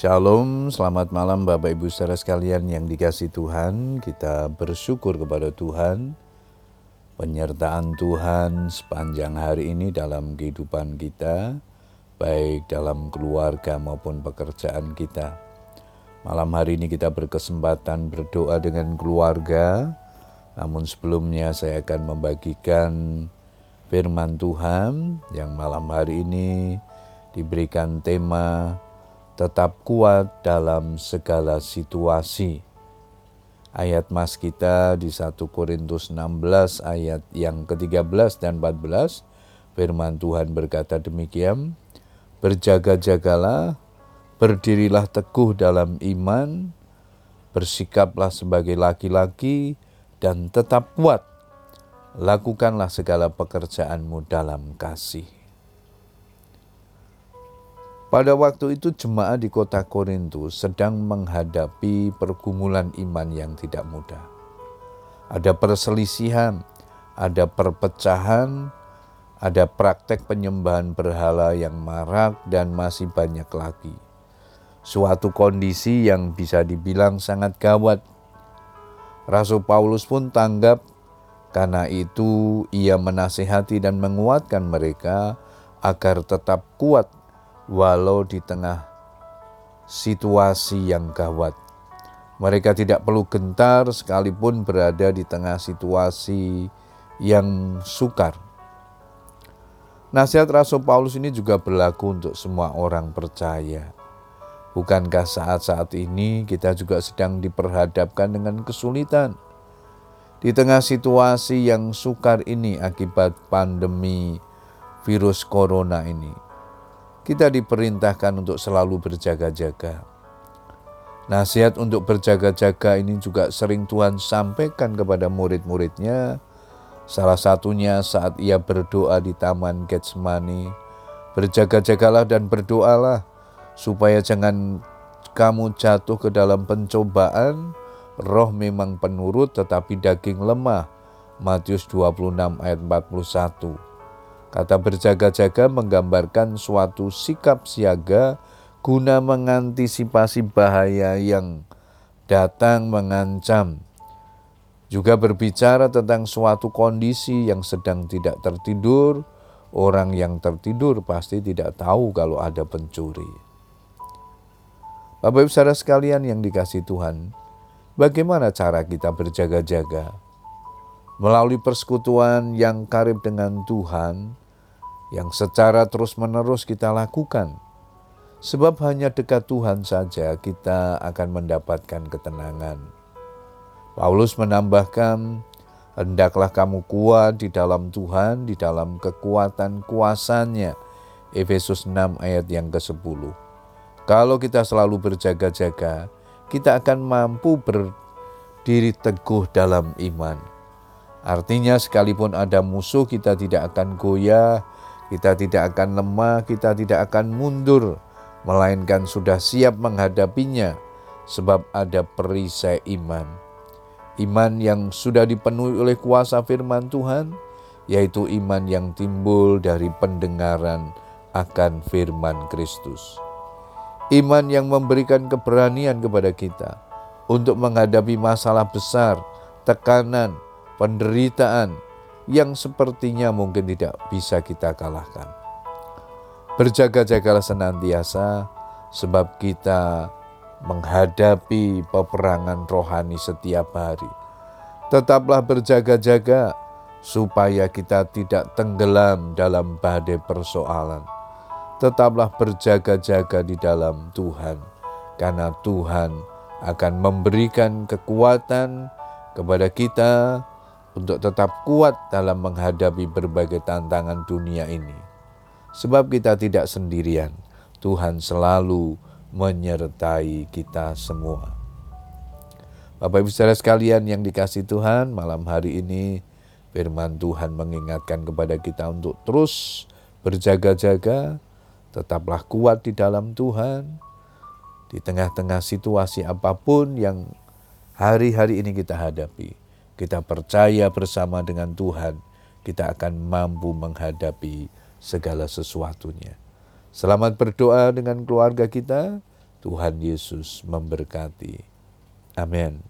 Shalom, selamat malam Bapak Ibu saudara sekalian yang dikasih Tuhan. Kita bersyukur kepada Tuhan, penyertaan Tuhan sepanjang hari ini dalam kehidupan kita, baik dalam keluarga maupun pekerjaan kita. Malam hari ini kita berkesempatan berdoa dengan keluarga, namun sebelumnya saya akan membagikan firman Tuhan yang malam hari ini diberikan tema tetap kuat dalam segala situasi. Ayat mas kita di 1 Korintus 16 ayat yang ke-13 dan 14 firman Tuhan berkata demikian, Berjaga-jagalah, berdirilah teguh dalam iman, bersikaplah sebagai laki-laki dan tetap kuat. Lakukanlah segala pekerjaanmu dalam kasih. Pada waktu itu jemaat di kota Korintus sedang menghadapi pergumulan iman yang tidak mudah. Ada perselisihan, ada perpecahan, ada praktek penyembahan berhala yang marak dan masih banyak lagi. Suatu kondisi yang bisa dibilang sangat gawat. Rasul Paulus pun tanggap karena itu ia menasihati dan menguatkan mereka agar tetap kuat walau di tengah situasi yang gawat. Mereka tidak perlu gentar sekalipun berada di tengah situasi yang sukar. Nasihat Rasul Paulus ini juga berlaku untuk semua orang percaya. Bukankah saat-saat ini kita juga sedang diperhadapkan dengan kesulitan? Di tengah situasi yang sukar ini akibat pandemi virus corona ini, kita diperintahkan untuk selalu berjaga-jaga. Nasihat untuk berjaga-jaga ini juga sering Tuhan sampaikan kepada murid-muridnya. Salah satunya saat ia berdoa di Taman Getsemani. Berjaga-jagalah dan berdoalah supaya jangan kamu jatuh ke dalam pencobaan. Roh memang penurut tetapi daging lemah. Matius 26 ayat 41. Kata berjaga-jaga menggambarkan suatu sikap siaga guna mengantisipasi bahaya yang datang mengancam. Juga berbicara tentang suatu kondisi yang sedang tidak tertidur. Orang yang tertidur pasti tidak tahu kalau ada pencuri. Bapak Ibu saudara sekalian yang dikasih Tuhan, bagaimana cara kita berjaga-jaga? Melalui persekutuan yang karib dengan Tuhan, yang secara terus-menerus kita lakukan. Sebab hanya dekat Tuhan saja kita akan mendapatkan ketenangan. Paulus menambahkan, hendaklah kamu kuat di dalam Tuhan, di dalam kekuatan kuasanya. Efesus 6 ayat yang ke-10. Kalau kita selalu berjaga-jaga, kita akan mampu berdiri teguh dalam iman. Artinya sekalipun ada musuh kita tidak akan goyah, kita tidak akan lemah, kita tidak akan mundur, melainkan sudah siap menghadapinya, sebab ada perisai iman. Iman yang sudah dipenuhi oleh kuasa firman Tuhan, yaitu iman yang timbul dari pendengaran akan firman Kristus. Iman yang memberikan keberanian kepada kita untuk menghadapi masalah besar, tekanan, penderitaan, yang sepertinya mungkin tidak bisa kita kalahkan. Berjaga-jagalah senantiasa, sebab kita menghadapi peperangan rohani setiap hari. Tetaplah berjaga-jaga, supaya kita tidak tenggelam dalam badai persoalan. Tetaplah berjaga-jaga di dalam Tuhan, karena Tuhan akan memberikan kekuatan kepada kita untuk tetap kuat dalam menghadapi berbagai tantangan dunia ini. Sebab kita tidak sendirian, Tuhan selalu menyertai kita semua. Bapak Ibu saudara sekalian yang dikasih Tuhan, malam hari ini firman Tuhan mengingatkan kepada kita untuk terus berjaga-jaga, tetaplah kuat di dalam Tuhan, di tengah-tengah situasi apa pun yang hari-hari ini kita hadapi kita percaya bersama dengan Tuhan, kita akan mampu menghadapi segala sesuatunya. Selamat berdoa dengan keluarga kita. Tuhan Yesus memberkati. Amin.